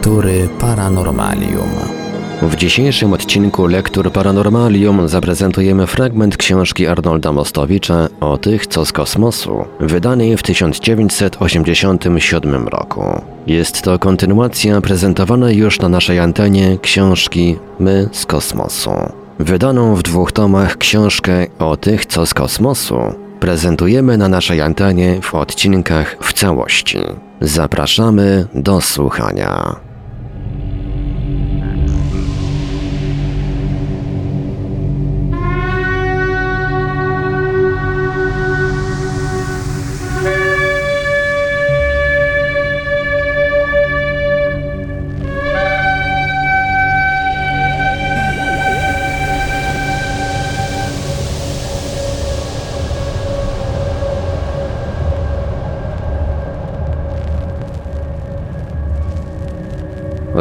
Lektury Paranormalium. W dzisiejszym odcinku Lektur Paranormalium zaprezentujemy fragment książki Arnolda Mostowicza o tych, co z kosmosu, wydanej w 1987 roku. Jest to kontynuacja prezentowanej już na naszej antenie książki My z kosmosu. Wydaną w dwóch tomach książkę o tych, co z kosmosu prezentujemy na naszej antenie w odcinkach w całości. Zapraszamy do słuchania. thank you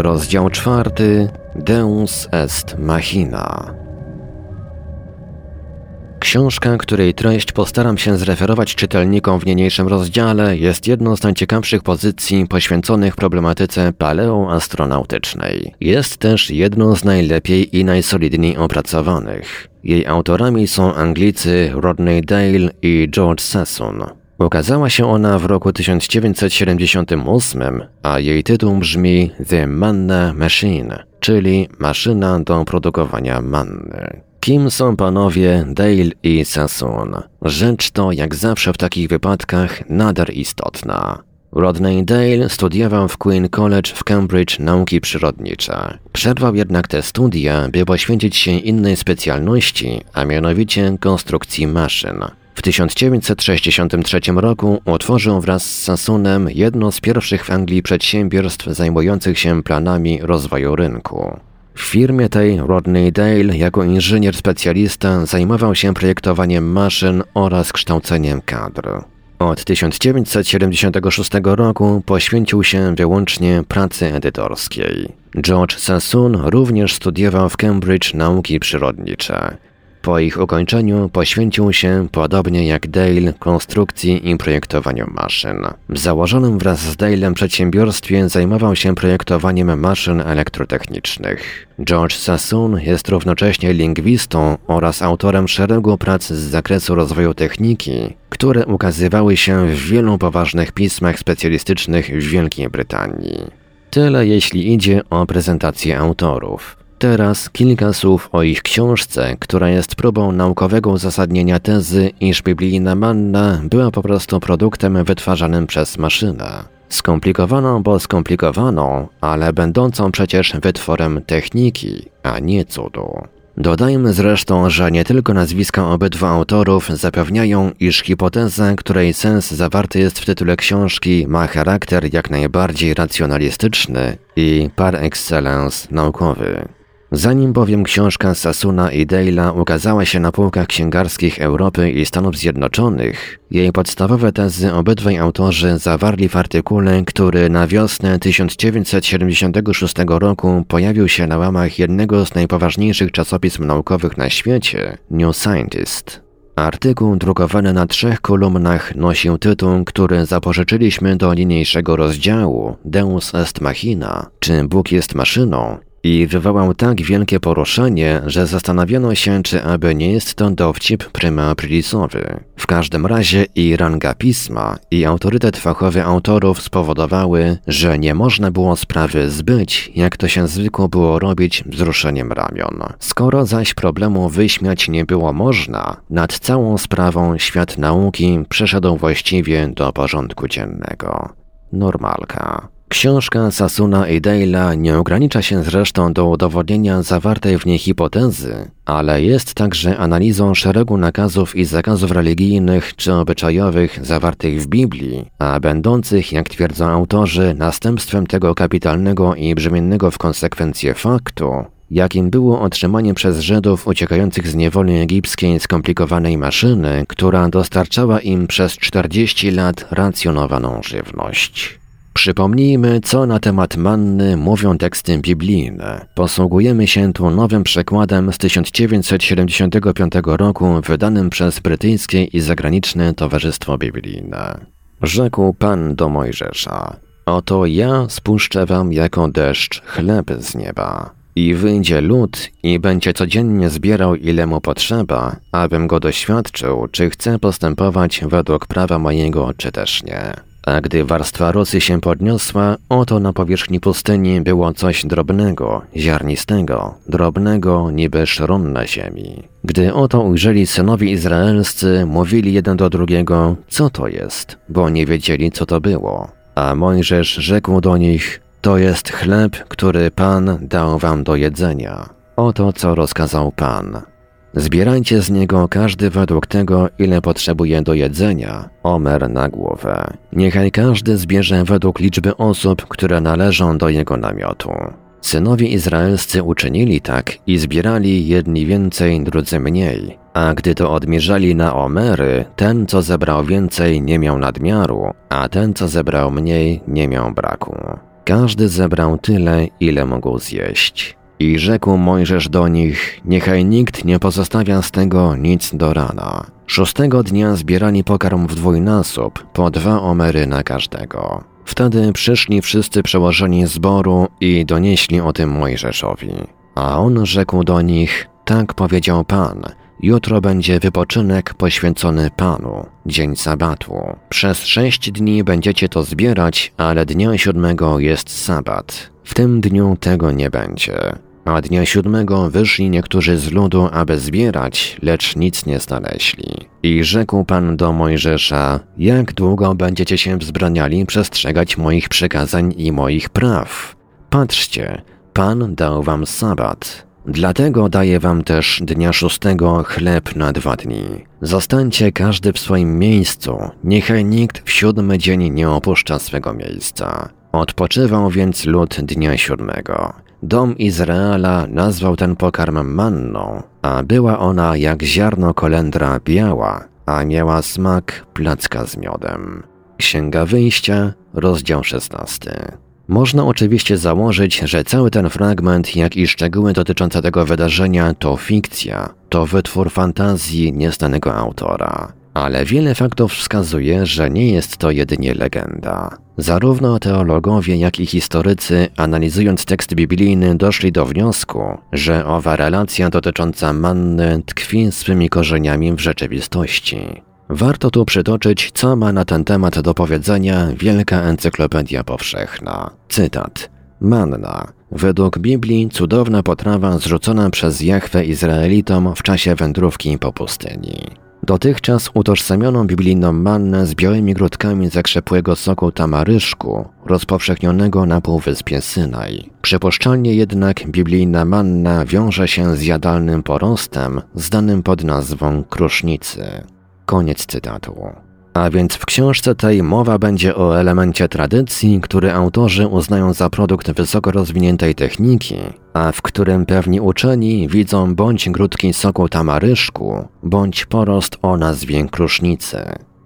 Rozdział czwarty Deus est machina. Książka, której treść postaram się zreferować czytelnikom w niniejszym rozdziale, jest jedną z najciekawszych pozycji poświęconych problematyce paleoastronautycznej. Jest też jedną z najlepiej i najsolidniej opracowanych. Jej autorami są Anglicy Rodney Dale i George Sassoon. Ukazała się ona w roku 1978, a jej tytuł brzmi The Manna Machine, czyli maszyna do produkowania manny. Kim są panowie Dale i Sassoon? Rzecz to, jak zawsze w takich wypadkach, nader istotna. Rodney Dale studiował w Queen College w Cambridge nauki przyrodnicze. Przerwał jednak te studia, by poświęcić się innej specjalności, a mianowicie konstrukcji maszyn. W 1963 roku otworzył wraz z Sassunem jedno z pierwszych w Anglii przedsiębiorstw zajmujących się planami rozwoju rynku. W firmie tej Rodney Dale jako inżynier specjalista zajmował się projektowaniem maszyn oraz kształceniem kadr. Od 1976 roku poświęcił się wyłącznie pracy edytorskiej. George Sassoon również studiował w Cambridge nauki przyrodnicze. Po ich ukończeniu poświęcił się, podobnie jak Dale, konstrukcji i projektowaniu maszyn. W założonym wraz z Dalem przedsiębiorstwie zajmował się projektowaniem maszyn elektrotechnicznych. George Sassoon jest równocześnie lingwistą oraz autorem szeregu prac z zakresu rozwoju techniki, które ukazywały się w wielu poważnych pismach specjalistycznych w Wielkiej Brytanii. Tyle jeśli idzie o prezentację autorów. Teraz kilka słów o ich książce, która jest próbą naukowego uzasadnienia tezy, iż biblijna manna była po prostu produktem wytwarzanym przez maszynę. Skomplikowaną, bo skomplikowaną, ale będącą przecież wytworem techniki, a nie cudu. Dodajmy zresztą, że nie tylko nazwiska obydwu autorów zapewniają, iż hipoteza, której sens zawarty jest w tytule książki, ma charakter jak najbardziej racjonalistyczny i par excellence naukowy. Zanim bowiem książka Sasuna i Dale'a ukazała się na półkach księgarskich Europy i Stanów Zjednoczonych, jej podstawowe tezy obydwaj autorzy zawarli w artykule, który na wiosnę 1976 roku pojawił się na łamach jednego z najpoważniejszych czasopism naukowych na świecie, New Scientist. Artykuł drukowany na trzech kolumnach nosił tytuł, który zapożyczyliśmy do niniejszego rozdziału Deus est machina, czy Bóg jest maszyną, i wywołał tak wielkie poruszenie, że zastanawiano się, czy aby nie jest to dowcip prima aprilisowy. W każdym razie i ranga pisma, i autorytet fachowy autorów spowodowały, że nie można było sprawy zbyć, jak to się zwykło było robić wzruszeniem ramion. Skoro zaś problemu wyśmiać nie było można, nad całą sprawą świat nauki przeszedł właściwie do porządku dziennego. Normalka. Książka Sasuna i Dale'a nie ogranicza się zresztą do udowodnienia zawartej w niej hipotezy, ale jest także analizą szeregu nakazów i zakazów religijnych czy obyczajowych zawartych w Biblii, a będących, jak twierdzą autorzy, następstwem tego kapitalnego i brzemiennego w konsekwencje faktu, jakim było otrzymanie przez Żydów uciekających z niewoli egipskiej skomplikowanej maszyny, która dostarczała im przez 40 lat racjonowaną żywność. Przypomnijmy, co na temat manny mówią teksty biblijne. Posługujemy się tu nowym przekładem z 1975 roku, wydanym przez brytyjskie i zagraniczne Towarzystwo Biblijne. Rzekł Pan do Mojżesza: Oto ja spuszczę wam jako deszcz chleb z nieba. I wyjdzie lud i będzie codziennie zbierał ile mu potrzeba, abym go doświadczył, czy chce postępować według prawa mojego, czy też nie. A gdy warstwa rosy się podniosła, oto na powierzchni pustyni było coś drobnego, ziarnistego, drobnego niby szron na ziemi. Gdy oto ujrzeli synowie izraelscy, mówili jeden do drugiego, co to jest, bo nie wiedzieli, co to było. A Mojżesz rzekł do nich, to jest chleb, który Pan dał wam do jedzenia. Oto co rozkazał Pan. Zbierajcie z niego każdy według tego, ile potrzebuje do jedzenia, omer na głowę. Niechaj każdy zbierze według liczby osób, które należą do jego namiotu. Synowie izraelscy uczynili tak i zbierali jedni więcej, drudzy mniej. A gdy to odmierzali na omery, ten, co zebrał więcej, nie miał nadmiaru, a ten, co zebrał mniej, nie miał braku. Każdy zebrał tyle, ile mógł zjeść. I rzekł Mojżesz do nich, niechaj nikt nie pozostawia z tego nic do rana. Szóstego dnia zbierali pokarm w dwójnasób, po dwa omery na każdego. Wtedy przyszli wszyscy przełożeni zboru i donieśli o tym Mojżeszowi. A on rzekł do nich, tak powiedział Pan, Jutro będzie wypoczynek poświęcony Panu, dzień sabatu. Przez sześć dni będziecie to zbierać, ale dnia siódmego jest sabat. W tym dniu tego nie będzie. A dnia siódmego wyszli niektórzy z ludu, aby zbierać, lecz nic nie znaleźli. I rzekł Pan do Mojżesza, jak długo będziecie się wzbraniali przestrzegać moich przykazań i moich praw? Patrzcie, Pan dał wam sabat, Dlatego daję wam też dnia szóstego chleb na dwa dni. Zostańcie każdy w swoim miejscu, niechaj nikt w siódmy dzień nie opuszcza swego miejsca. Odpoczywał więc lud dnia siódmego. Dom Izraela nazwał ten pokarm manną, a była ona jak ziarno kolendra biała, a miała smak placka z miodem. Księga Wyjścia, rozdział 16. Można oczywiście założyć, że cały ten fragment, jak i szczegóły dotyczące tego wydarzenia to fikcja, to wytwór fantazji nieznanego autora. Ale wiele faktów wskazuje, że nie jest to jedynie legenda. Zarówno teologowie, jak i historycy, analizując tekst biblijny, doszli do wniosku, że owa relacja dotycząca manny tkwi swymi korzeniami w rzeczywistości. Warto tu przytoczyć, co ma na ten temat do powiedzenia Wielka Encyklopedia Powszechna. Cytat. Manna. Według Biblii cudowna potrawa zrzucona przez Jachwę Izraelitom w czasie wędrówki po pustyni. Dotychczas utożsamiono biblijną mannę z białymi grudkami zakrzepłego soku tamaryszku, rozpowszechnionego na półwyspie Synaj. Przypuszczalnie jednak biblijna manna wiąże się z jadalnym porostem, znanym pod nazwą krusznicy. Koniec cytatu. A więc w książce tej mowa będzie o elemencie tradycji, który autorzy uznają za produkt wysoko rozwiniętej techniki, a w którym pewni uczeni widzą bądź grudki soku tamaryszku, bądź porost o nazwie krusznicy.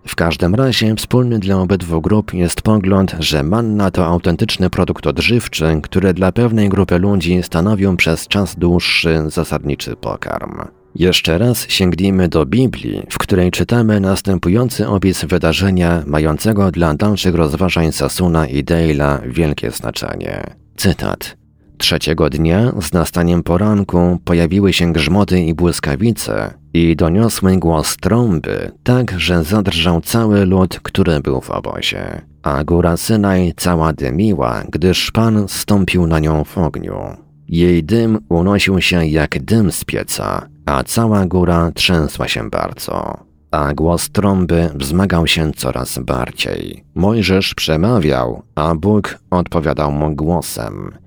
W każdym razie wspólny dla obydwu grup jest pogląd, że manna to autentyczny produkt odżywczy, który dla pewnej grupy ludzi stanowią przez czas dłuższy zasadniczy pokarm. Jeszcze raz sięgnijmy do Biblii, w której czytamy następujący opis wydarzenia mającego dla dalszych rozważań Sasuna i Dale'a wielkie znaczenie. Cytat. Trzeciego dnia, z nastaniem poranku, pojawiły się grzmoty i błyskawice i doniosły głos trąby, tak, że zadrżał cały lud, który był w obozie. A góra Synaj cała dymiła, gdyż Pan stąpił na nią w ogniu. Jej dym unosił się jak dym z pieca, a cała góra trzęsła się bardzo. A głos trąby wzmagał się coraz bardziej. Mojżesz przemawiał, a Bóg odpowiadał mu głosem.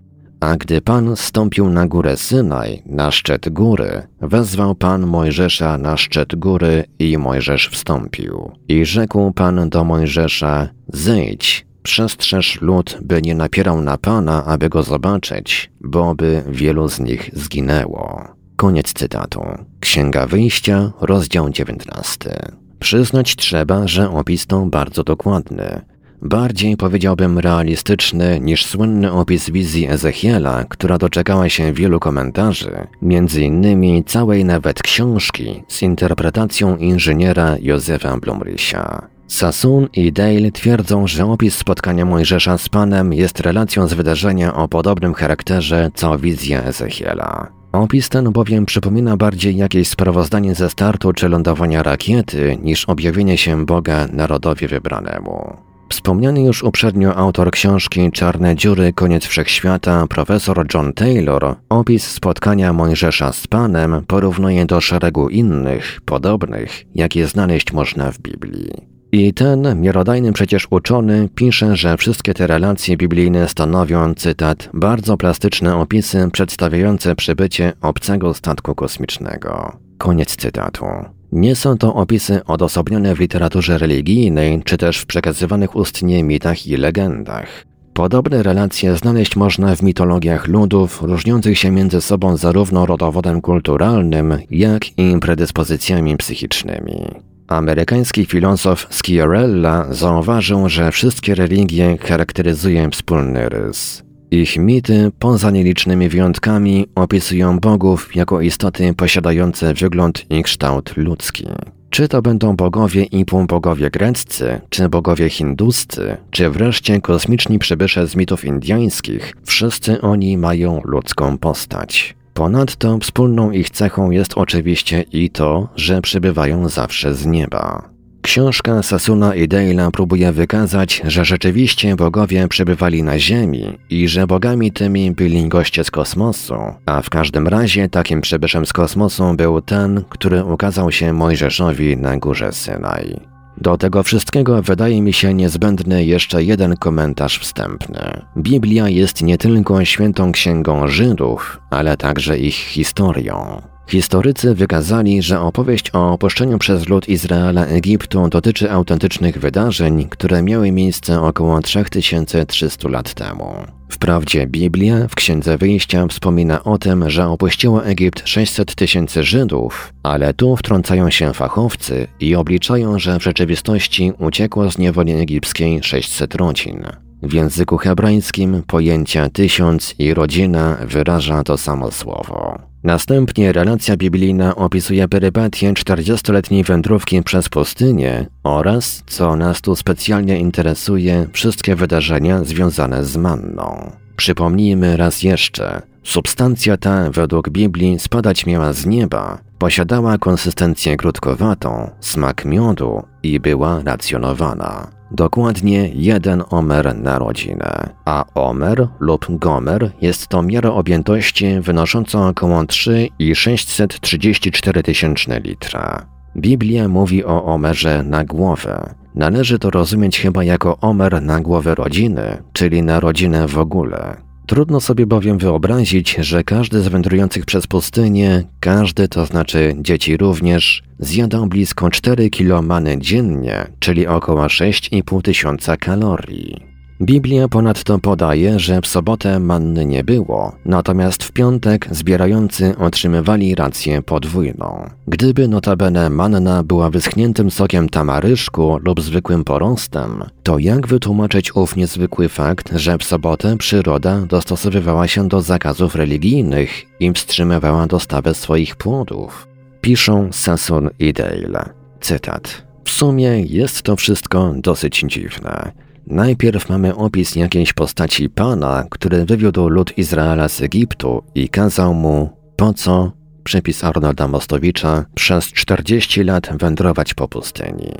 A gdy Pan stąpił na górę Synaj, na szczyt góry, wezwał Pan Mojżesza na szczyt góry i Mojżesz wstąpił. I rzekł Pan do Mojżesza, zejdź, przestrzeż lud, by nie napierał na Pana, aby go zobaczyć, bo by wielu z nich zginęło. Koniec cytatu. Księga Wyjścia, rozdział 19. Przyznać trzeba, że opis to bardzo dokładny. Bardziej powiedziałbym realistyczny niż słynny opis wizji Ezechiela, która doczekała się wielu komentarzy, między innymi całej nawet książki z interpretacją inżyniera Józefa Blumrysia. Sassoon i Dale twierdzą, że opis spotkania Mojżesza z Panem jest relacją z wydarzenia o podobnym charakterze co wizja Ezechiela. Opis ten bowiem przypomina bardziej jakieś sprawozdanie ze startu czy lądowania rakiety niż objawienie się Boga narodowi wybranemu. Wspomniany już uprzednio autor książki Czarne dziury koniec wszechświata, profesor John Taylor, opis spotkania Mojżesza z Panem porównuje do szeregu innych, podobnych, jakie znaleźć można w Biblii. I ten miarodajny przecież uczony pisze, że wszystkie te relacje biblijne stanowią, cytat, bardzo plastyczne opisy przedstawiające przybycie obcego statku kosmicznego. Koniec cytatu. Nie są to opisy odosobnione w literaturze religijnej, czy też w przekazywanych ustnie mitach i legendach. Podobne relacje znaleźć można w mitologiach ludów, różniących się między sobą zarówno rodowodem kulturalnym, jak i predyspozycjami psychicznymi. Amerykański filozof Schiarella zauważył, że wszystkie religie charakteryzują wspólny rys. Ich mity, poza nielicznymi wyjątkami, opisują bogów jako istoty posiadające wygląd i kształt ludzki. Czy to będą bogowie i półbogowie greccy, czy bogowie hinduscy, czy wreszcie kosmiczni przybysze z mitów indyjskich, wszyscy oni mają ludzką postać. Ponadto wspólną ich cechą jest oczywiście i to, że przybywają zawsze z nieba. Książka Sasuna i Dale'a próbuje wykazać, że rzeczywiście bogowie przybywali na Ziemi i że bogami tymi byli goście z kosmosu, a w każdym razie takim przybyszem z kosmosu był ten, który ukazał się Mojżeszowi na górze Synaj. Do tego wszystkiego wydaje mi się niezbędny jeszcze jeden komentarz wstępny. Biblia jest nie tylko świętą księgą Żydów, ale także ich historią. Historycy wykazali, że opowieść o opuszczeniu przez lud Izraela Egiptu dotyczy autentycznych wydarzeń, które miały miejsce około 3300 lat temu. Wprawdzie Biblia w Księdze Wyjścia wspomina o tym, że opuściło Egipt 600 tysięcy Żydów, ale tu wtrącają się fachowcy i obliczają, że w rzeczywistości uciekło z niewoli egipskiej 600 rodzin. W języku hebrajskim pojęcia tysiąc i rodzina wyraża to samo słowo. Następnie relacja biblijna opisuje perypatię 40-letniej wędrówki przez pustynię oraz, co nas tu specjalnie interesuje, wszystkie wydarzenia związane z manną. Przypomnijmy raz jeszcze, substancja ta według Biblii spadać miała z nieba, posiadała konsystencję krótkowatą, smak miodu i była racjonowana. Dokładnie jeden omer na rodzinę, a omer lub gomer jest to miara objętości wynosząca około 3,634 tysięczne litra. Biblia mówi o omerze na głowę. Należy to rozumieć chyba jako omer na głowę rodziny, czyli na rodzinę w ogóle. Trudno sobie bowiem wyobrazić, że każdy z wędrujących przez pustynię, każdy to znaczy dzieci również, zjadał blisko 4 kg dziennie, czyli około 6,5 tysiąca kalorii. Biblia ponadto podaje, że w sobotę manny nie było, natomiast w piątek zbierający otrzymywali rację podwójną. Gdyby notabene manna była wyschniętym sokiem tamaryszku lub zwykłym porostem, to jak wytłumaczyć ów niezwykły fakt, że w sobotę przyroda dostosowywała się do zakazów religijnych i wstrzymywała dostawę swoich płodów? Piszą Sasson i Dale. Cytat. W sumie jest to wszystko dosyć dziwne. Najpierw mamy opis jakiejś postaci Pana, który wywiódł lud Izraela z Egiptu i kazał mu, po co, przepis Arnolda Mostowicza, przez 40 lat wędrować po pustyni.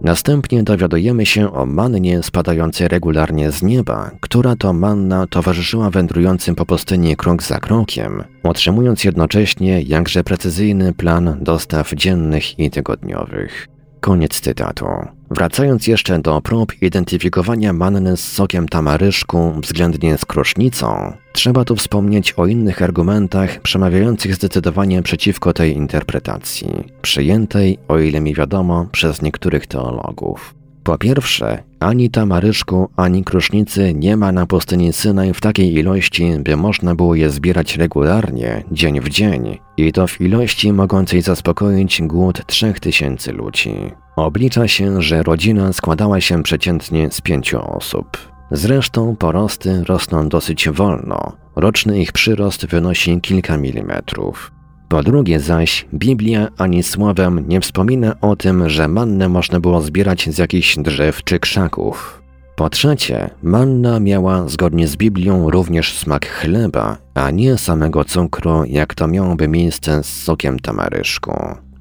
Następnie dowiadujemy się o mannie spadającej regularnie z nieba, która to manna towarzyszyła wędrującym po pustyni krok za krokiem, otrzymując jednocześnie jakże precyzyjny plan dostaw dziennych i tygodniowych. Koniec cytatu. Wracając jeszcze do prób identyfikowania manny z sokiem tamaryszku względnie z krusznicą, trzeba tu wspomnieć o innych argumentach przemawiających zdecydowanie przeciwko tej interpretacji, przyjętej, o ile mi wiadomo, przez niektórych teologów. Po pierwsze, ani tamaryszku, ani krusznicy nie ma na pustyni Synaj w takiej ilości, by można było je zbierać regularnie, dzień w dzień, i to w ilości mogącej zaspokoić głód trzech tysięcy ludzi. Oblicza się, że rodzina składała się przeciętnie z pięciu osób. Zresztą porosty rosną dosyć wolno. Roczny ich przyrost wynosi kilka milimetrów. Po drugie zaś, Biblia ani słowem nie wspomina o tym, że mannę można było zbierać z jakichś drzew czy krzaków. Po trzecie, manna miała zgodnie z Biblią również smak chleba, a nie samego cukru, jak to miałoby miejsce z sokiem tamaryszku.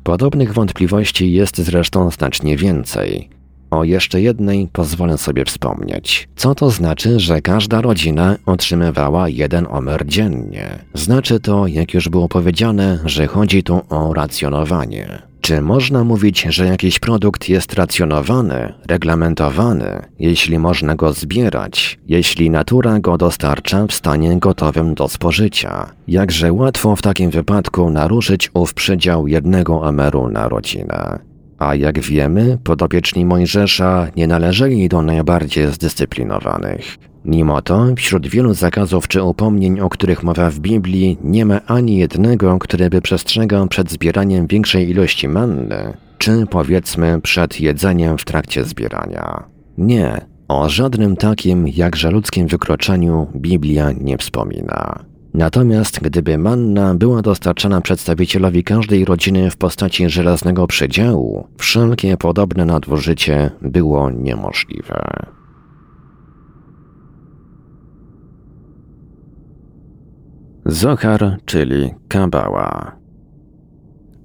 Podobnych wątpliwości jest zresztą znacznie więcej. O jeszcze jednej pozwolę sobie wspomnieć. Co to znaczy, że każda rodzina otrzymywała jeden omer dziennie? Znaczy to, jak już było powiedziane, że chodzi tu o racjonowanie. Czy można mówić, że jakiś produkt jest racjonowany, reglamentowany, jeśli można go zbierać, jeśli natura go dostarcza w stanie gotowym do spożycia? Jakże łatwo w takim wypadku naruszyć ów przydział jednego emeru na rodzinę. A jak wiemy, podopieczni Mojżesza nie należeli do najbardziej zdyscyplinowanych. Mimo to, wśród wielu zakazów czy upomnień, o których mowa w Biblii, nie ma ani jednego, który by przestrzegał przed zbieraniem większej ilości manny, czy powiedzmy przed jedzeniem w trakcie zbierania. Nie, o żadnym takim, jakże ludzkim wykroczeniu Biblia nie wspomina. Natomiast gdyby manna była dostarczana przedstawicielowi każdej rodziny w postaci żelaznego przedziału, wszelkie podobne nadużycie było niemożliwe. Zohar, czyli Kabała.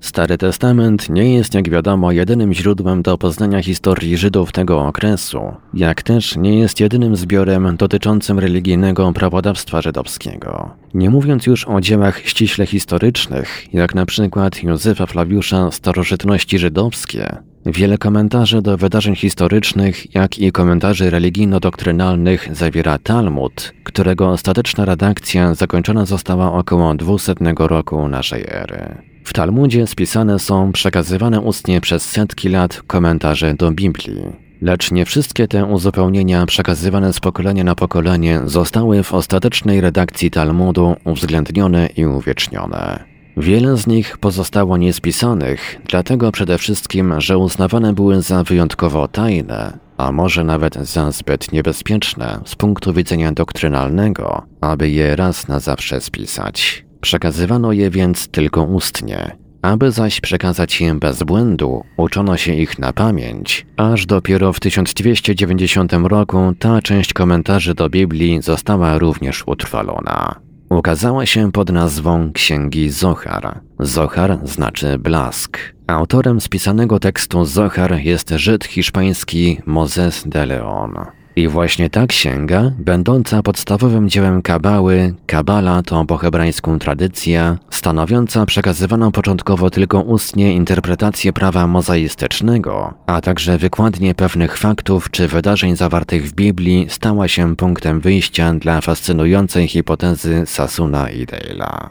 Stary Testament nie jest, jak wiadomo, jedynym źródłem do poznania historii Żydów tego okresu, jak też nie jest jedynym zbiorem dotyczącym religijnego prawodawstwa żydowskiego. Nie mówiąc już o dziełach ściśle historycznych, jak na przykład Józefa Flawiusza Starożytności Żydowskie, Wiele komentarzy do wydarzeń historycznych, jak i komentarzy religijno-doktrynalnych zawiera Talmud, którego ostateczna redakcja zakończona została około 200 roku naszej ery. W Talmudzie spisane są przekazywane ustnie przez setki lat komentarze do Biblii. Lecz nie wszystkie te uzupełnienia przekazywane z pokolenia na pokolenie zostały w ostatecznej redakcji Talmudu uwzględnione i uwiecznione. Wiele z nich pozostało niespisanych, dlatego przede wszystkim, że uznawane były za wyjątkowo tajne, a może nawet za zbyt niebezpieczne z punktu widzenia doktrynalnego, aby je raz na zawsze spisać. Przekazywano je więc tylko ustnie, aby zaś przekazać je bez błędu, uczono się ich na pamięć, aż dopiero w 1290 roku ta część komentarzy do Biblii została również utrwalona. Ukazała się pod nazwą Księgi Zohar. Zohar znaczy blask. Autorem spisanego tekstu Zohar jest Żyd hiszpański Moses de Leon. I właśnie ta księga, będąca podstawowym dziełem Kabały, Kabala to po hebrajsku tradycja, stanowiąca przekazywaną początkowo tylko ustnie interpretację prawa mozaistycznego, a także wykładnie pewnych faktów czy wydarzeń zawartych w Biblii, stała się punktem wyjścia dla fascynującej hipotezy Sasuna i Dale'a.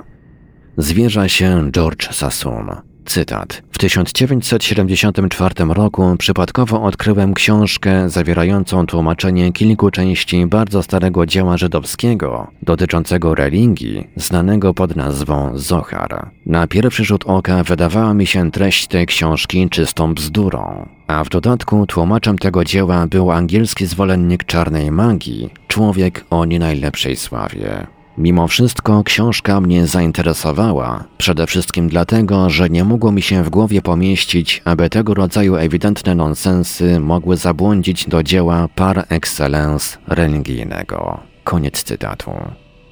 Zwierza się George Sassoon. Cytat. W 1974 roku przypadkowo odkryłem książkę zawierającą tłumaczenie kilku części bardzo starego dzieła żydowskiego dotyczącego religii, znanego pod nazwą Zohar. Na pierwszy rzut oka wydawała mi się treść tej książki czystą bzdurą. A w dodatku tłumaczem tego dzieła był angielski zwolennik czarnej magii, człowiek o nie najlepszej sławie. Mimo wszystko książka mnie zainteresowała, przede wszystkim dlatego, że nie mogło mi się w głowie pomieścić, aby tego rodzaju ewidentne nonsensy mogły zabłądzić do dzieła par excellence religijnego. Koniec cytatu.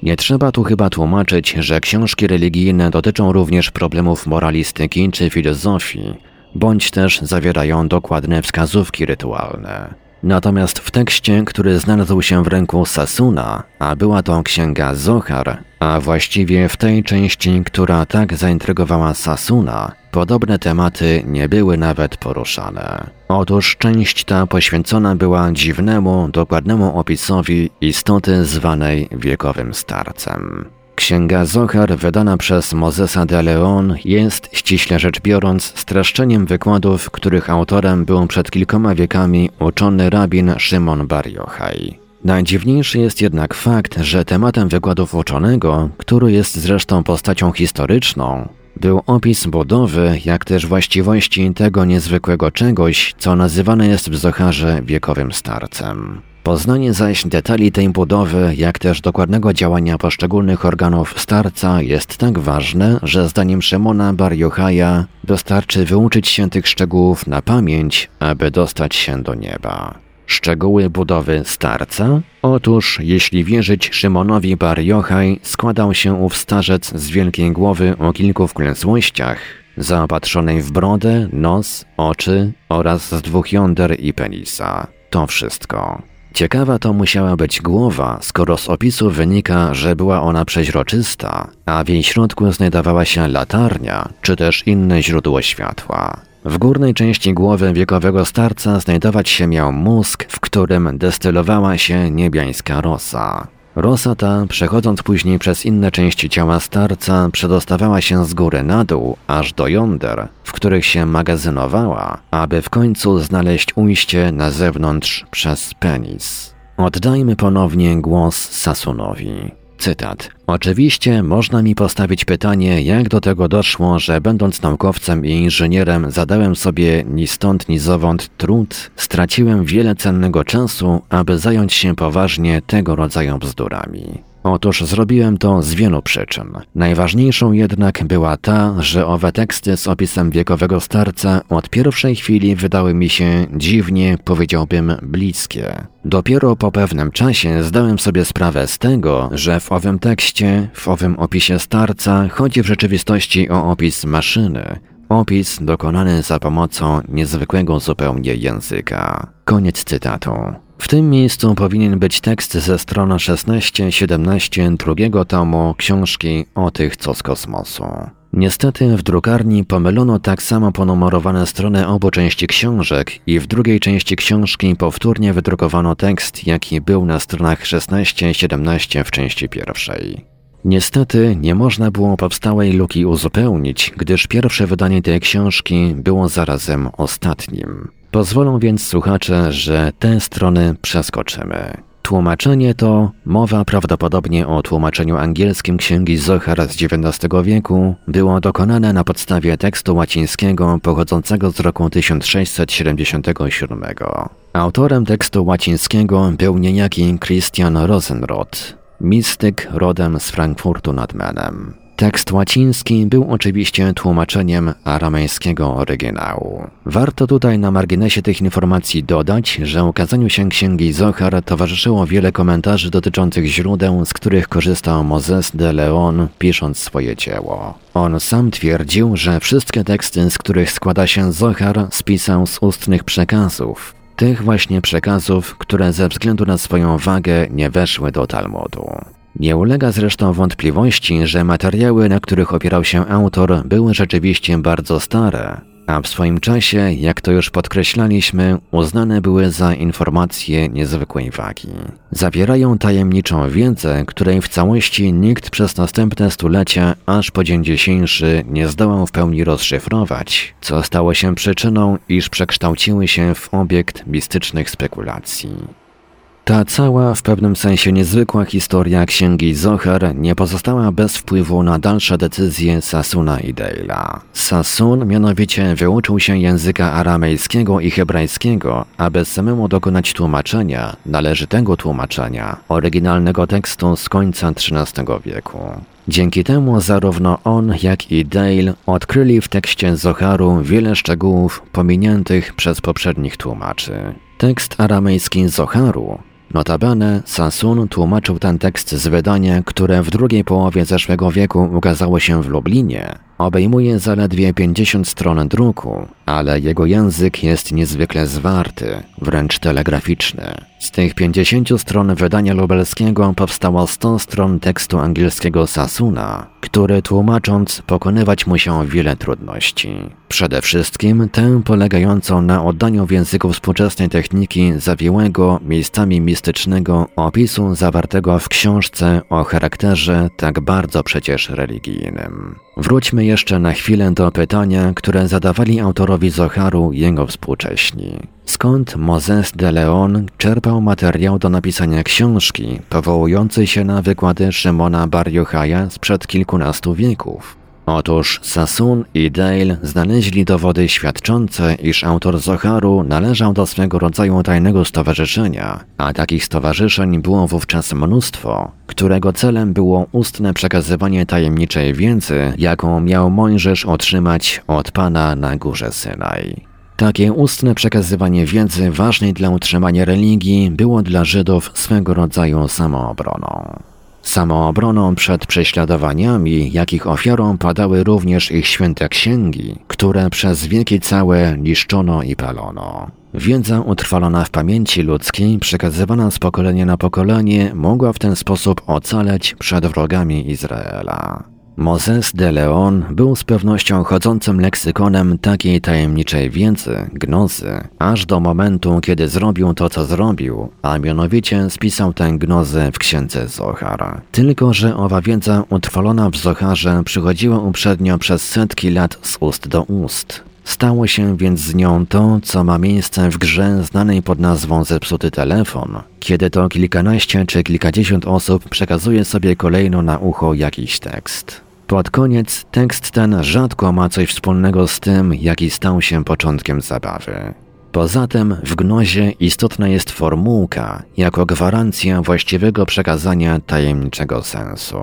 Nie trzeba tu chyba tłumaczyć, że książki religijne dotyczą również problemów moralistyki czy filozofii, bądź też zawierają dokładne wskazówki rytualne. Natomiast w tekście, który znalazł się w ręku Sasuna, a była to księga Zohar, a właściwie w tej części, która tak zaintrygowała Sasuna, podobne tematy nie były nawet poruszane. Otóż część ta poświęcona była dziwnemu, dokładnemu opisowi istoty zwanej wiekowym starcem. Księga Zohar, wydana przez Mozesa de Leon, jest, ściśle rzecz biorąc, streszczeniem wykładów, których autorem był przed kilkoma wiekami uczony rabin Szymon Bar Yochai. Najdziwniejszy jest jednak fakt, że tematem wykładów uczonego, który jest zresztą postacią historyczną, był opis budowy, jak też właściwości tego niezwykłego czegoś, co nazywane jest w Zocharze wiekowym starcem. Poznanie zaś detali tej budowy, jak też dokładnego działania poszczególnych organów starca jest tak ważne, że zdaniem Szymona Bar Yochaja wystarczy wyuczyć się tych szczegółów na pamięć, aby dostać się do nieba. Szczegóły budowy starca? Otóż, jeśli wierzyć Szymonowi Bar Yochaj, składał się ów starzec z wielkiej głowy o kilku wklęsłościach, zaopatrzonej w brodę, nos, oczy oraz z dwóch jąder i penisa. To wszystko. Ciekawa to musiała być głowa, skoro z opisu wynika, że była ona przeźroczysta, a w jej środku znajdowała się latarnia, czy też inne źródło światła. W górnej części głowy wiekowego starca znajdować się miał mózg, w którym destylowała się niebiańska rosa. Rosa ta, przechodząc później przez inne części ciała starca, przedostawała się z góry na dół, aż do jąder, w których się magazynowała, aby w końcu znaleźć ujście na zewnątrz przez penis. Oddajmy ponownie głos Sasunowi. Cytat. Oczywiście można mi postawić pytanie, jak do tego doszło, że będąc naukowcem i inżynierem zadałem sobie ni stąd ni zowąd trud, straciłem wiele cennego czasu, aby zająć się poważnie tego rodzaju bzdurami. Otóż zrobiłem to z wielu przyczyn. Najważniejszą jednak była ta, że owe teksty z opisem wiekowego starca od pierwszej chwili wydały mi się dziwnie, powiedziałbym, bliskie. Dopiero po pewnym czasie zdałem sobie sprawę z tego, że w owym tekście, w owym opisie starca chodzi w rzeczywistości o opis maszyny, Opis dokonany za pomocą niezwykłego zupełnie języka. Koniec cytatu. W tym miejscu powinien być tekst ze strony 16-17 drugiego tomu książki o tych co z kosmosu. Niestety w drukarni pomylono tak samo ponumerowane strony obu części książek i w drugiej części książki powtórnie wydrukowano tekst, jaki był na stronach 16-17 w części pierwszej. Niestety nie można było powstałej luki uzupełnić, gdyż pierwsze wydanie tej książki było zarazem ostatnim. Pozwolą więc słuchacze, że te strony przeskoczymy. Tłumaczenie to, mowa prawdopodobnie o tłumaczeniu angielskim księgi Zohar z XIX wieku, było dokonane na podstawie tekstu łacińskiego pochodzącego z roku 1677. Autorem tekstu łacińskiego był niejaki Christian Rosenroth, mistyk rodem z Frankfurtu nad Menem. Tekst łaciński był oczywiście tłumaczeniem aramejskiego oryginału. Warto tutaj na marginesie tych informacji dodać, że ukazaniu się księgi Zohar towarzyszyło wiele komentarzy dotyczących źródeł, z których korzystał Moses de Leon pisząc swoje dzieło. On sam twierdził, że wszystkie teksty, z których składa się Zohar, spisał z ustnych przekazów, tych właśnie przekazów, które ze względu na swoją wagę nie weszły do Talmudu. Nie ulega zresztą wątpliwości, że materiały, na których opierał się autor, były rzeczywiście bardzo stare, a w swoim czasie, jak to już podkreślaliśmy, uznane były za informacje niezwykłej wagi. Zawierają tajemniczą wiedzę, której w całości nikt przez następne stulecia, aż po dzień dzisiejszy, nie zdołał w pełni rozszyfrować, co stało się przyczyną, iż przekształciły się w obiekt mistycznych spekulacji. Ta cała, w pewnym sensie niezwykła historia księgi Zohar nie pozostała bez wpływu na dalsze decyzje Sasuna i Dale'a. Sasun mianowicie wyuczył się języka aramejskiego i hebrajskiego, aby samemu dokonać tłumaczenia, należytego tłumaczenia, oryginalnego tekstu z końca XIII wieku. Dzięki temu zarówno on, jak i Dale odkryli w tekście Zoharu wiele szczegółów pominiętych przez poprzednich tłumaczy. Tekst aramejski Zoharu Notabene Sasun tłumaczył ten tekst z wydania, które w drugiej połowie zeszłego wieku ukazało się w Lublinie. Obejmuje zaledwie 50 stron druku, ale jego język jest niezwykle zwarty, wręcz telegraficzny. Z tych 50 stron wydania lubelskiego powstało 100 stron tekstu angielskiego Sasuna, który tłumacząc pokonywać musiał wiele trudności. Przede wszystkim tę polegającą na oddaniu w języku współczesnej techniki zawiłego, miejscami mistycznego opisu zawartego w książce o charakterze tak bardzo przecież religijnym. Wróćmy jeszcze na chwilę do pytania, które zadawali autorowi Zoharu jego współcześni. Skąd Moses de Leon czerpał materiał do napisania książki, powołującej się na wykłady Szymona Bar Jochaja sprzed kilkunastu wieków? Otóż Sassoon i Dale znaleźli dowody świadczące, iż autor Zoharu należał do swego rodzaju tajnego stowarzyszenia, a takich stowarzyszeń było wówczas mnóstwo, którego celem było ustne przekazywanie tajemniczej wiedzy, jaką miał Mojżesz otrzymać od Pana na górze Synaj. Takie ustne przekazywanie wiedzy ważnej dla utrzymania religii było dla Żydów swego rodzaju samoobroną. Samoobroną przed prześladowaniami, jakich ofiarą padały również ich święte księgi, które przez wieki całe niszczono i palono. Wiedza utrwalona w pamięci ludzkiej, przekazywana z pokolenia na pokolenie, mogła w ten sposób ocaleć przed wrogami Izraela. Moses de Leon był z pewnością chodzącym leksykonem takiej tajemniczej wiedzy, gnozy, aż do momentu, kiedy zrobił to, co zrobił, a mianowicie spisał tę gnozę w księdze Zohara. Tylko, że owa wiedza utrwalona w Zoharze przychodziła uprzednio przez setki lat z ust do ust. Stało się więc z nią to, co ma miejsce w grze znanej pod nazwą Zepsuty telefon, kiedy to kilkanaście czy kilkadziesiąt osób przekazuje sobie kolejno na ucho jakiś tekst. Pod koniec tekst ten rzadko ma coś wspólnego z tym, jaki stał się początkiem zabawy. Poza tym w gnozie istotna jest formułka jako gwarancja właściwego przekazania tajemniczego sensu.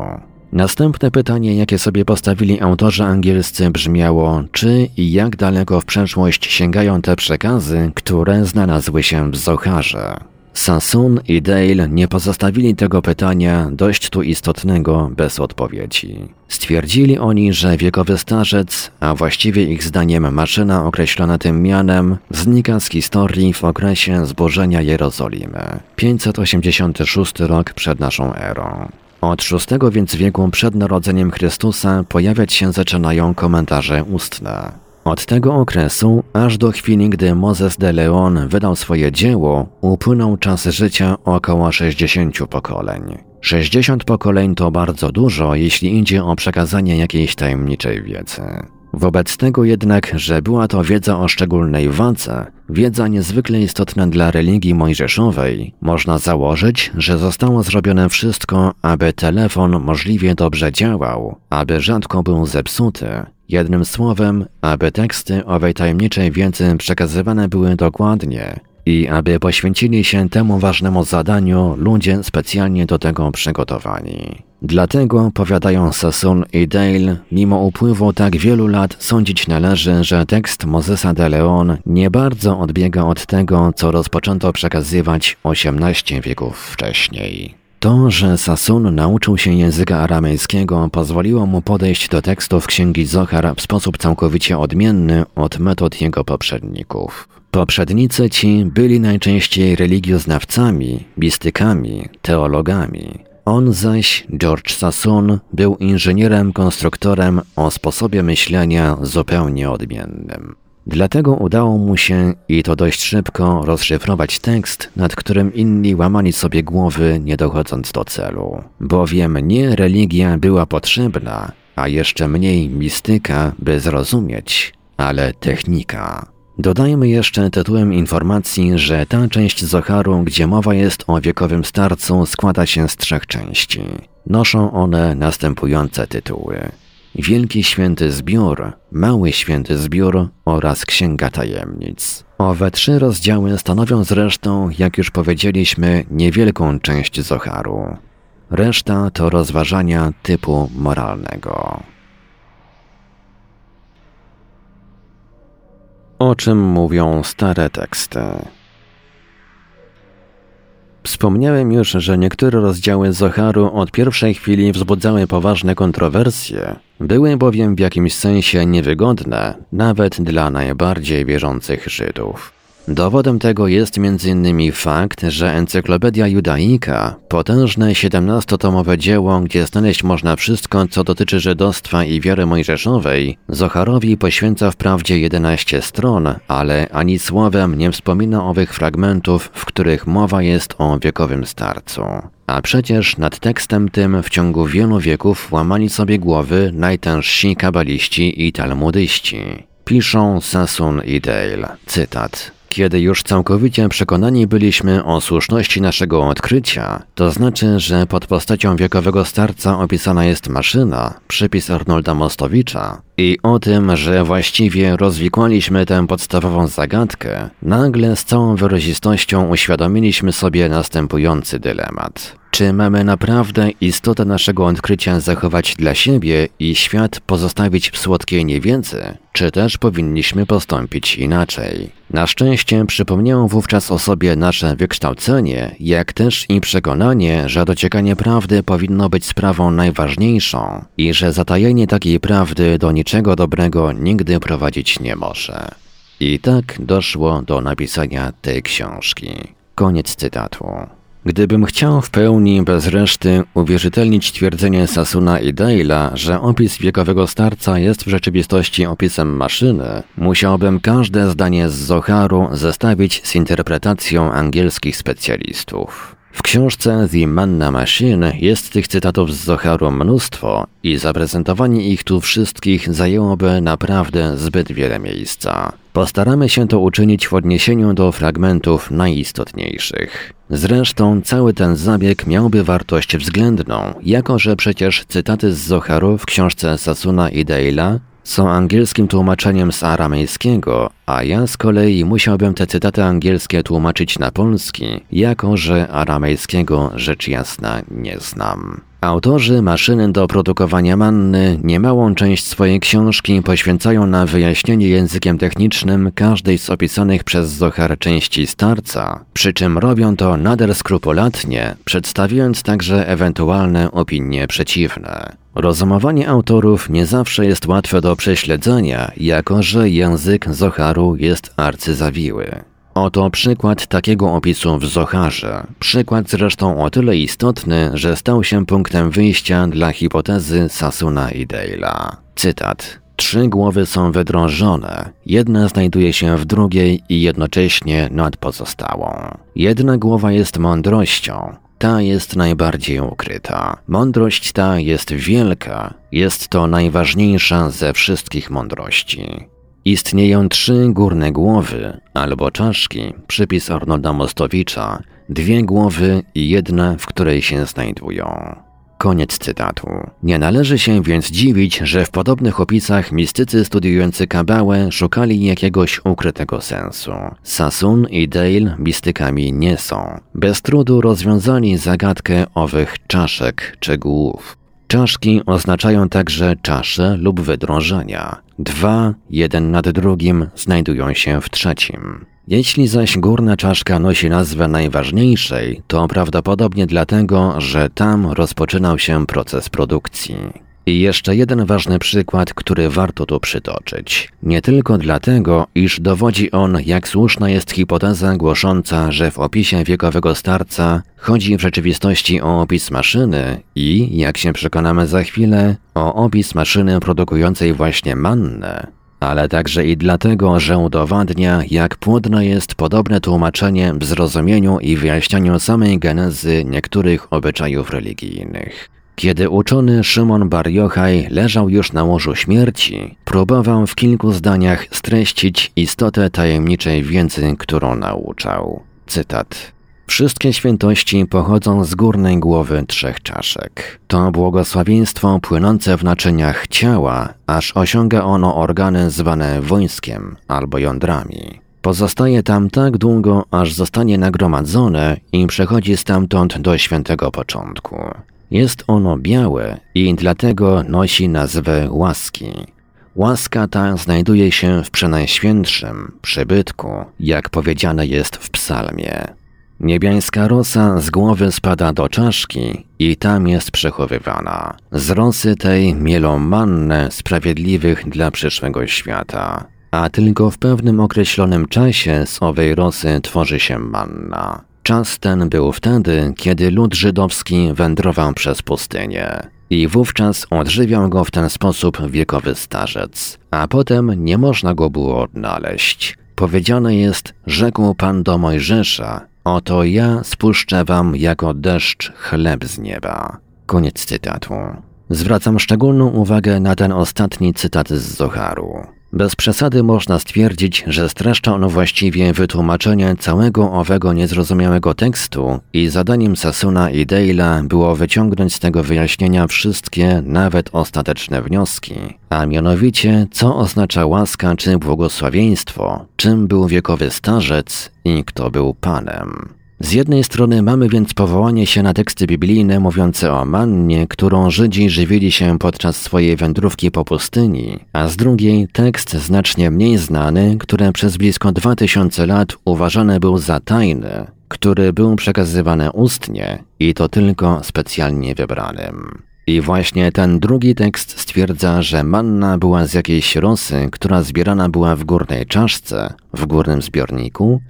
Następne pytanie, jakie sobie postawili autorzy angielscy brzmiało, czy i jak daleko w przeszłość sięgają te przekazy, które znalazły się w Zocharze. Sassoon i Dale nie pozostawili tego pytania dość tu istotnego bez odpowiedzi. Stwierdzili oni, że wiekowy starzec, a właściwie ich zdaniem maszyna określona tym mianem, znika z historii w okresie zbożenia Jerozolimy. 586 rok przed naszą erą. Od VI więc wieku przed narodzeniem Chrystusa pojawiać się zaczynają komentarze ustne. Od tego okresu, aż do chwili, gdy Moses de Leon wydał swoje dzieło, upłynął czas życia około 60 pokoleń. 60 pokoleń to bardzo dużo, jeśli idzie o przekazanie jakiejś tajemniczej wiedzy. Wobec tego jednak, że była to wiedza o szczególnej wadze, wiedza niezwykle istotna dla religii mojżeszowej, można założyć, że zostało zrobione wszystko, aby telefon możliwie dobrze działał, aby rzadko był zepsuty, Jednym słowem, aby teksty owej tajemniczej wiedzy przekazywane były dokładnie i aby poświęcili się temu ważnemu zadaniu ludzie specjalnie do tego przygotowani. Dlatego, powiadają Sassoon i Dale, mimo upływu tak wielu lat sądzić należy, że tekst Mozesa de Leon nie bardzo odbiega od tego, co rozpoczęto przekazywać 18 wieków wcześniej. To, że Sasun nauczył się języka aramejskiego, pozwoliło mu podejść do tekstów księgi Zohar w sposób całkowicie odmienny od metod jego poprzedników. Poprzednicy ci byli najczęściej religioznawcami, mistykami, teologami. On zaś, George Sassoon, był inżynierem, konstruktorem o sposobie myślenia zupełnie odmiennym. Dlatego udało mu się, i to dość szybko, rozszyfrować tekst, nad którym inni łamali sobie głowy, nie dochodząc do celu. Bowiem nie religia była potrzebna, a jeszcze mniej mistyka, by zrozumieć, ale technika. Dodajmy jeszcze tytułem informacji, że ta część Zoharu, gdzie mowa jest o wiekowym starcu, składa się z trzech części. Noszą one następujące tytuły. Wielki Święty Zbiór, Mały Święty Zbiór oraz Księga Tajemnic. Owe trzy rozdziały stanowią zresztą, jak już powiedzieliśmy, niewielką część Zoharu. Reszta to rozważania typu moralnego. O czym mówią stare teksty? Wspomniałem już, że niektóre rozdziały Zoharu od pierwszej chwili wzbudzały poważne kontrowersje, były bowiem w jakimś sensie niewygodne, nawet dla najbardziej wierzących Żydów. Dowodem tego jest m.in. fakt, że Encyklopedia Judaika, potężne 17-tomowe dzieło, gdzie znaleźć można wszystko, co dotyczy żydostwa i wiary mojżeszowej, Zoharowi poświęca wprawdzie 11 stron, ale ani słowem nie wspomina owych fragmentów, w których mowa jest o wiekowym starcu. A przecież nad tekstem tym w ciągu wielu wieków łamali sobie głowy najtężsi kabaliści i talmudyści. Piszą Sasun i Dale, cytat. Kiedy już całkowicie przekonani byliśmy o słuszności naszego odkrycia, to znaczy, że pod postacią wiekowego starca opisana jest maszyna, przypis Arnolda Mostowicza, i o tym, że właściwie rozwikłaliśmy tę podstawową zagadkę, nagle z całą wyrazistością uświadomiliśmy sobie następujący dylemat. Czy mamy naprawdę istotę naszego odkrycia zachować dla siebie i świat pozostawić w słodkiej niewiedzy, czy też powinniśmy postąpić inaczej? Na szczęście przypomniało wówczas o sobie nasze wykształcenie, jak też i przekonanie, że dociekanie prawdy powinno być sprawą najważniejszą i że zatajenie takiej prawdy do niczego dobrego nigdy prowadzić nie może. I tak doszło do napisania tej książki. Koniec cytatu. Gdybym chciał w pełni, bez reszty, uwierzytelnić twierdzenie Sasuna i Dale'a, że opis wiekowego starca jest w rzeczywistości opisem maszyny, musiałbym każde zdanie z Zoharu zestawić z interpretacją angielskich specjalistów. W książce The Manna Machine jest tych cytatów z Zoharu mnóstwo i zaprezentowanie ich tu wszystkich zajęłoby naprawdę zbyt wiele miejsca. Postaramy się to uczynić w odniesieniu do fragmentów najistotniejszych. Zresztą cały ten zabieg miałby wartość względną, jako że przecież cytaty z Zoharu w książce Sasuna i Dale'a są angielskim tłumaczeniem z aramejskiego, a ja z kolei musiałbym te cytaty angielskie tłumaczyć na polski, jako że aramejskiego rzecz jasna nie znam. Autorzy maszyny do produkowania manny niemałą część swojej książki poświęcają na wyjaśnienie językiem technicznym każdej z opisanych przez Zohar części starca, przy czym robią to nader skrupulatnie, przedstawiając także ewentualne opinie przeciwne. Rozumowanie autorów nie zawsze jest łatwe do prześledzenia, jako że język Zoharu jest arcyzawiły. Oto przykład takiego opisu w Zoharze. Przykład zresztą o tyle istotny, że stał się punktem wyjścia dla hipotezy Sasuna i Dale'a. Cytat. Trzy głowy są wydrążone, jedna znajduje się w drugiej i jednocześnie nad pozostałą. Jedna głowa jest mądrością, ta jest najbardziej ukryta. Mądrość ta jest wielka, jest to najważniejsza ze wszystkich mądrości. Istnieją trzy górne głowy, albo czaszki, przypis Arnolda Mostowicza, dwie głowy i jedna, w której się znajdują. Koniec cytatu. Nie należy się więc dziwić, że w podobnych opisach mistycy studiujący kabałę szukali jakiegoś ukrytego sensu. Sasun i Dale mistykami nie są. Bez trudu rozwiązali zagadkę owych czaszek czy głów. Czaszki oznaczają także czasze lub wydrążenia. Dwa, jeden nad drugim, znajdują się w trzecim. Jeśli zaś górna czaszka nosi nazwę najważniejszej, to prawdopodobnie dlatego, że tam rozpoczynał się proces produkcji. I jeszcze jeden ważny przykład, który warto tu przytoczyć. Nie tylko dlatego, iż dowodzi on, jak słuszna jest hipoteza głosząca, że w opisie wiekowego starca chodzi w rzeczywistości o opis maszyny i, jak się przekonamy za chwilę, o opis maszyny produkującej właśnie mannę, ale także i dlatego, że udowadnia, jak płodne jest podobne tłumaczenie w zrozumieniu i wyjaśnianiu samej genezy niektórych obyczajów religijnych. Kiedy uczony Szymon Bar Yochai leżał już na łożu śmierci, próbował w kilku zdaniach streścić istotę tajemniczej wiedzy, którą nauczał. Cytat. Wszystkie świętości pochodzą z górnej głowy trzech czaszek. To błogosławieństwo płynące w naczyniach ciała, aż osiąga ono organy zwane wojskiem albo jądrami. Pozostaje tam tak długo, aż zostanie nagromadzone i przechodzi stamtąd do świętego początku. Jest ono białe i dlatego nosi nazwę łaski. Łaska ta znajduje się w przenajświętszym przybytku, jak powiedziane jest w psalmie. Niebiańska rosa z głowy spada do czaszki i tam jest przechowywana. Z rosy tej mielą mannę sprawiedliwych dla przyszłego świata. A tylko w pewnym określonym czasie z owej rosy tworzy się manna. Czas ten był wtedy, kiedy lud żydowski wędrował przez pustynię. I wówczas odżywiał go w ten sposób wiekowy starzec, a potem nie można go było odnaleźć. Powiedziane jest, rzekł Pan do Mojżesza, oto ja spuszczę wam jako deszcz chleb z nieba. Koniec cytatu. Zwracam szczególną uwagę na ten ostatni cytat z Zoharu. Bez przesady można stwierdzić, że streszcza on właściwie wytłumaczenie całego owego niezrozumiałego tekstu i zadaniem Sasuna i Dale'a było wyciągnąć z tego wyjaśnienia wszystkie, nawet ostateczne wnioski, a mianowicie co oznacza łaska czy błogosławieństwo, czym był wiekowy starzec i kto był Panem. Z jednej strony mamy więc powołanie się na teksty biblijne mówiące o mannie, którą Żydzi żywili się podczas swojej wędrówki po pustyni, a z drugiej tekst znacznie mniej znany, który przez blisko 2000 lat uważany był za tajny, który był przekazywany ustnie i to tylko specjalnie wybranym. I właśnie ten drugi tekst stwierdza, że manna była z jakiejś rosy, która zbierana była w górnej czaszce, w górnym zbiorniku,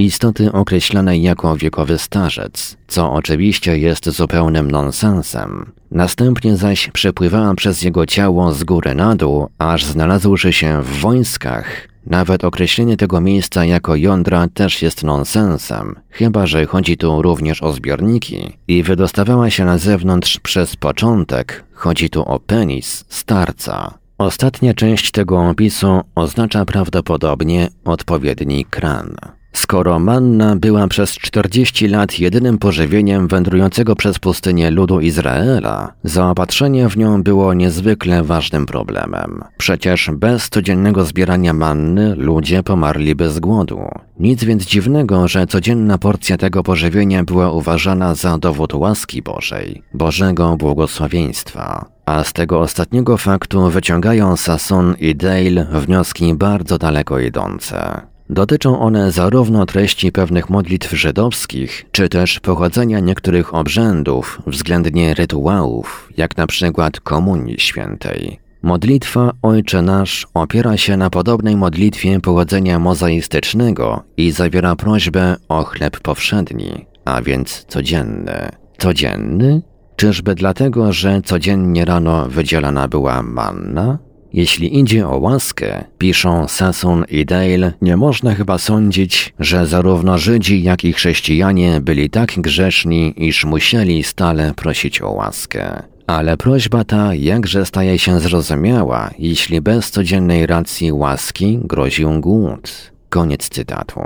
istoty określanej jako wiekowy starzec, co oczywiście jest zupełnym nonsensem. Następnie zaś przepływała przez jego ciało z góry na dół, aż znalazłszy się w wojskach. Nawet określenie tego miejsca jako jądra też jest nonsensem, chyba że chodzi tu również o zbiorniki i wydostawała się na zewnątrz przez początek, chodzi tu o penis starca. Ostatnia część tego opisu oznacza prawdopodobnie odpowiedni kran. Skoro manna była przez 40 lat jedynym pożywieniem wędrującego przez pustynię ludu Izraela, zaopatrzenie w nią było niezwykle ważnym problemem. Przecież bez codziennego zbierania manny ludzie pomarliby z głodu. Nic więc dziwnego, że codzienna porcja tego pożywienia była uważana za dowód łaski Bożej, Bożego błogosławieństwa. A z tego ostatniego faktu wyciągają Sasson i Dale wnioski bardzo daleko idące. Dotyczą one zarówno treści pewnych modlitw żydowskich, czy też pochodzenia niektórych obrzędów, względnie rytuałów, jak na przykład Komunii Świętej. Modlitwa Ojcze Nasz opiera się na podobnej modlitwie pochodzenia mozaistycznego i zawiera prośbę o chleb powszedni, a więc codzienny. Codzienny? Czyżby dlatego, że codziennie rano wydzielana była manna? Jeśli idzie o łaskę, piszą Sasson i Dale, nie można chyba sądzić, że zarówno Żydzi, jak i chrześcijanie byli tak grzeszni, iż musieli stale prosić o łaskę. Ale prośba ta jakże staje się zrozumiała, jeśli bez codziennej racji łaski groził głód. Koniec cytatu.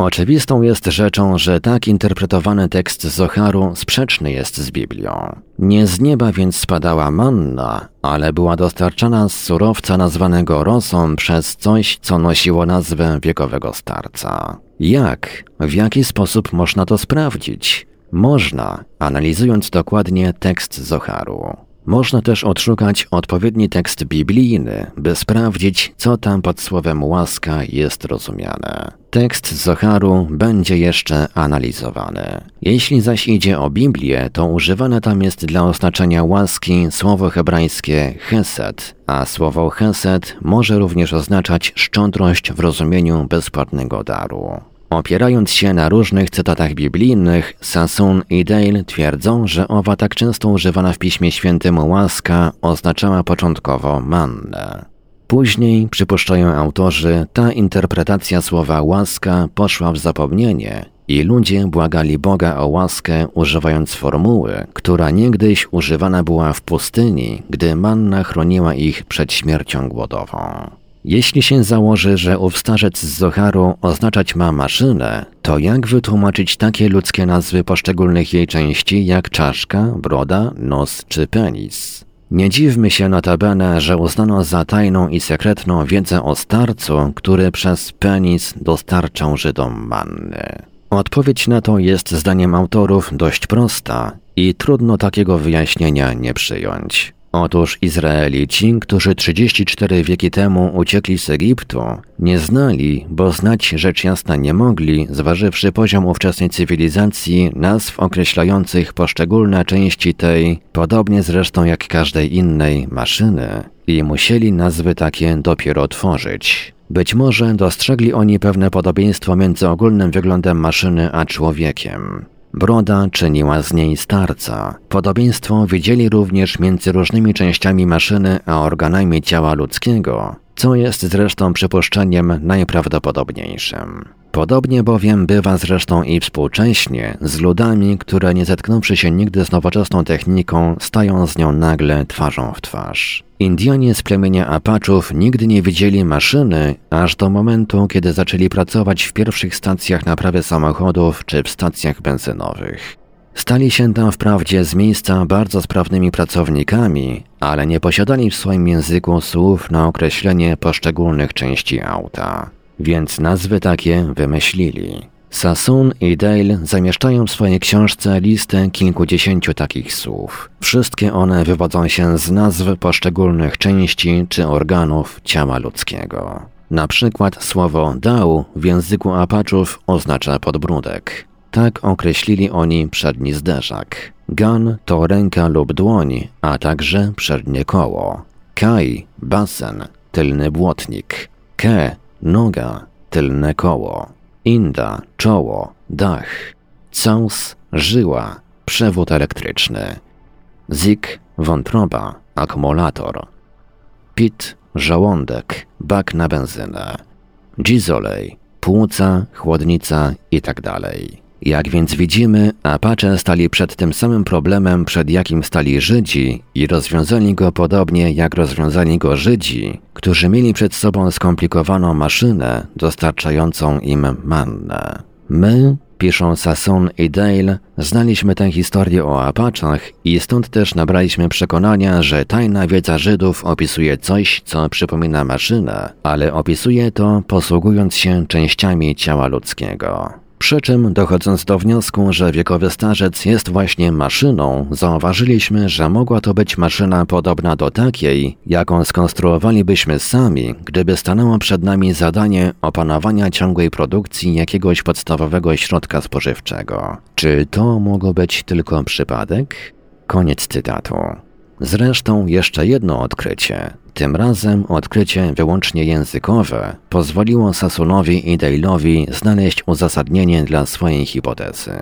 Oczywistą jest rzeczą, że tak interpretowany tekst Zoharu sprzeczny jest z Biblią. Nie z nieba więc spadała manna, ale była dostarczana z surowca nazwanego rosą przez coś, co nosiło nazwę wiekowego starca. Jak? W jaki sposób można to sprawdzić? Można, analizując dokładnie tekst Zoharu. Można też odszukać odpowiedni tekst biblijny, by sprawdzić, co tam pod słowem łaska jest rozumiane. Tekst Zoharu będzie jeszcze analizowany. Jeśli zaś idzie o Biblię, to używane tam jest dla oznaczenia łaski słowo hebrajskie chesed, a słowo chesed może również oznaczać szczodrość w rozumieniu bezpłatnego daru. Opierając się na różnych cytatach biblijnych, Sassoon i Dale twierdzą, że owa tak często używana w Piśmie Świętym łaska oznaczała początkowo mannę. Później, przypuszczają autorzy, ta interpretacja słowa łaska poszła w zapomnienie i ludzie błagali Boga o łaskę używając formuły, która niegdyś używana była w pustyni, gdy manna chroniła ich przed śmiercią głodową. Jeśli się założy, że ów starzec z Zoharu oznaczać ma maszynę, to jak wytłumaczyć takie ludzkie nazwy poszczególnych jej części jak czaszka, broda, nos czy penis? Nie dziwmy się notabene, że uznano za tajną i sekretną wiedzę o starcu, który przez penis dostarczał Żydom manny. Odpowiedź na to jest zdaniem autorów dość prosta i trudno takiego wyjaśnienia nie przyjąć. Otóż Izraelici, którzy 34 wieki temu uciekli z Egiptu, nie znali, bo znać rzecz jasna nie mogli, zważywszy poziom ówczesnej cywilizacji, nazw określających poszczególne części tej, podobnie zresztą jak każdej innej, maszyny, i musieli nazwy takie dopiero tworzyć. Być może dostrzegli oni pewne podobieństwo między ogólnym wyglądem maszyny a człowiekiem. Broda czyniła z niej starca. Podobieństwo widzieli również między różnymi częściami maszyny a organami ciała ludzkiego, co jest zresztą przypuszczeniem najprawdopodobniejszym. Podobnie bowiem bywa zresztą i współcześnie z ludami, które nie zetknąwszy się nigdy z nowoczesną techniką, stają z nią nagle twarzą w twarz. Indianie z plemienia Apaczów nigdy nie widzieli maszyny, aż do momentu, kiedy zaczęli pracować w pierwszych stacjach naprawy samochodów czy w stacjach benzynowych. Stali się tam wprawdzie z miejsca bardzo sprawnymi pracownikami, ale nie posiadali w swoim języku słów na określenie poszczególnych części auta więc nazwy takie wymyślili. Sassoon i Dale zamieszczają w swojej książce listę kilkudziesięciu takich słów. Wszystkie one wywodzą się z nazw poszczególnych części czy organów ciała ludzkiego. Na przykład słowo dał w języku Apaczów oznacza podbródek. Tak określili oni przedni zderzak. Gan to ręka lub dłoń, a także przednie koło. Kai basen, tylny błotnik. Ke noga, tylne koło, inda, czoło, dach, cąs, żyła, przewód elektryczny, zik, wątroba, akumulator, pit, żołądek, bak na benzynę, gizolej, płuca, chłodnica itd. Jak więc widzimy, Apache stali przed tym samym problemem, przed jakim stali Żydzi i rozwiązali go podobnie jak rozwiązali go Żydzi, którzy mieli przed sobą skomplikowaną maszynę dostarczającą im mannę. My, piszą Sasson i Dale, znaliśmy tę historię o Apaczach i stąd też nabraliśmy przekonania, że tajna wiedza Żydów opisuje coś, co przypomina maszynę, ale opisuje to posługując się częściami ciała ludzkiego. Przy czym, dochodząc do wniosku, że wiekowy starzec jest właśnie maszyną, zauważyliśmy, że mogła to być maszyna podobna do takiej, jaką skonstruowalibyśmy sami, gdyby stanęło przed nami zadanie opanowania ciągłej produkcji jakiegoś podstawowego środka spożywczego. Czy to mogło być tylko przypadek? Koniec cytatu. Zresztą jeszcze jedno odkrycie, tym razem odkrycie wyłącznie językowe, pozwoliło Sasunowi i Dale'owi znaleźć uzasadnienie dla swojej hipotezy.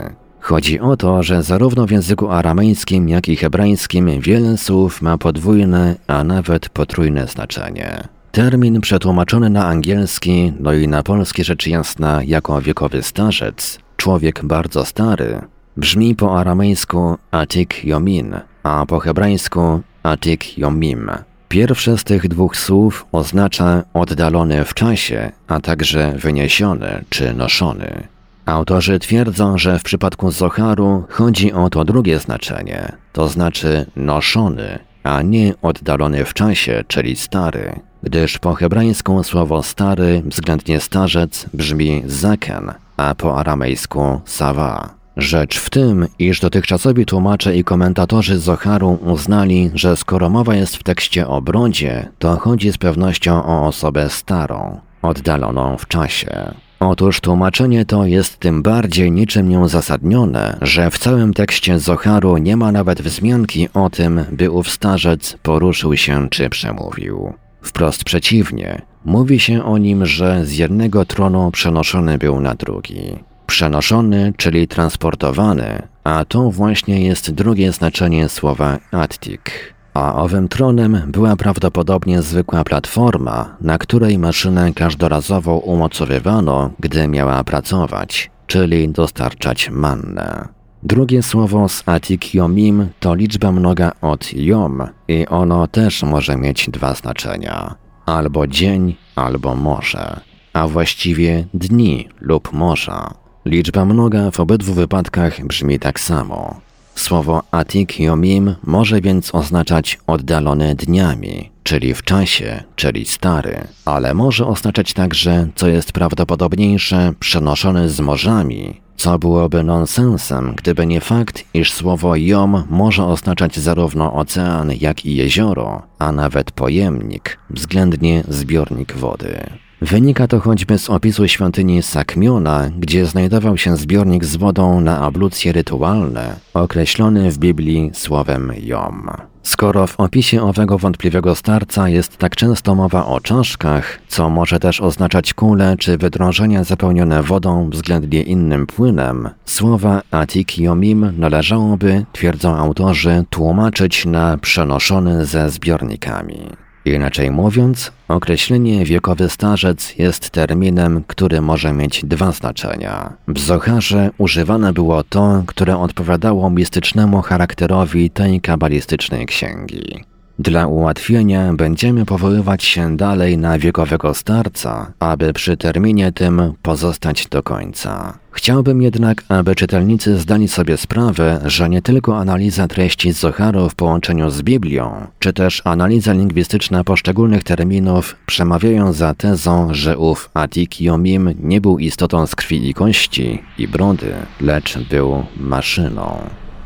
Chodzi o to, że zarówno w języku aramejskim, jak i hebrajskim wiele słów ma podwójne, a nawet potrójne znaczenie. Termin przetłumaczony na angielski, no i na polski rzecz jasna jako wiekowy starzec, człowiek bardzo stary, brzmi po aramejsku atik yomin, a po hebrajsku atik yomim. Pierwsze z tych dwóch słów oznacza oddalony w czasie, a także wyniesiony czy noszony. Autorzy twierdzą, że w przypadku Zoharu chodzi o to drugie znaczenie, to znaczy noszony, a nie oddalony w czasie, czyli stary, gdyż po hebrajsku słowo stary względnie starzec brzmi zaken, a po aramejsku sawa. Rzecz w tym, iż dotychczasowi tłumacze i komentatorzy Zoharu uznali, że skoro mowa jest w tekście o brodzie, to chodzi z pewnością o osobę starą, oddaloną w czasie. Otóż tłumaczenie to jest tym bardziej niczym nieuzasadnione, że w całym tekście Zoharu nie ma nawet wzmianki o tym, by ów starzec poruszył się czy przemówił. Wprost przeciwnie, mówi się o nim, że z jednego tronu przenoszony był na drugi. Przenoszony, czyli transportowany, a to właśnie jest drugie znaczenie słowa attik. A owym tronem była prawdopodobnie zwykła platforma, na której maszynę każdorazowo umocowywano, gdy miała pracować, czyli dostarczać mannę. Drugie słowo z atik yomim to liczba mnoga od yom i ono też może mieć dwa znaczenia. Albo dzień, albo morze, a właściwie dni lub morza. Liczba mnoga w obydwu wypadkach brzmi tak samo. Słowo atik yomim może więc oznaczać oddalone dniami, czyli w czasie, czyli stary, ale może oznaczać także, co jest prawdopodobniejsze, przenoszony z morzami, co byłoby nonsensem, gdyby nie fakt, iż słowo jom może oznaczać zarówno ocean, jak i jezioro, a nawet pojemnik, względnie zbiornik wody. Wynika to choćby z opisu świątyni Sakmiona, gdzie znajdował się zbiornik z wodą na ablucje rytualne, określony w Biblii słowem Jom. Skoro w opisie owego wątpliwego starca jest tak często mowa o czaszkach, co może też oznaczać kule czy wydrążenia zapełnione wodą względnie innym płynem, słowa atik yomim należałoby, twierdzą autorzy, tłumaczyć na przenoszony ze zbiornikami. Inaczej mówiąc, określenie wiekowy starzec jest terminem, który może mieć dwa znaczenia. W Zocharze używane było to, które odpowiadało mistycznemu charakterowi tej kabalistycznej księgi. Dla ułatwienia będziemy powoływać się dalej na wiekowego starca, aby przy terminie tym pozostać do końca. Chciałbym jednak, aby czytelnicy zdali sobie sprawę, że nie tylko analiza treści Zoharu w połączeniu z Biblią, czy też analiza lingwistyczna poszczególnych terminów przemawiają za tezą, że ów Atik Yomim nie był istotą z krwi i kości i brody, lecz był maszyną.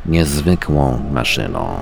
Niezwykłą maszyną.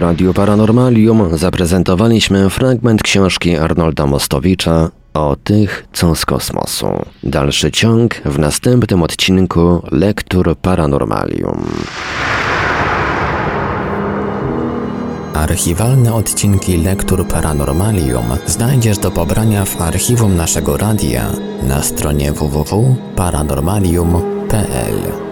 Radiu Paranormalium zaprezentowaliśmy fragment książki Arnolda Mostowicza o tych, co z kosmosu. Dalszy ciąg w następnym odcinku Lektur Paranormalium. Archiwalne odcinki Lektur Paranormalium znajdziesz do pobrania w archiwum naszego radia na stronie www.paranormalium.pl.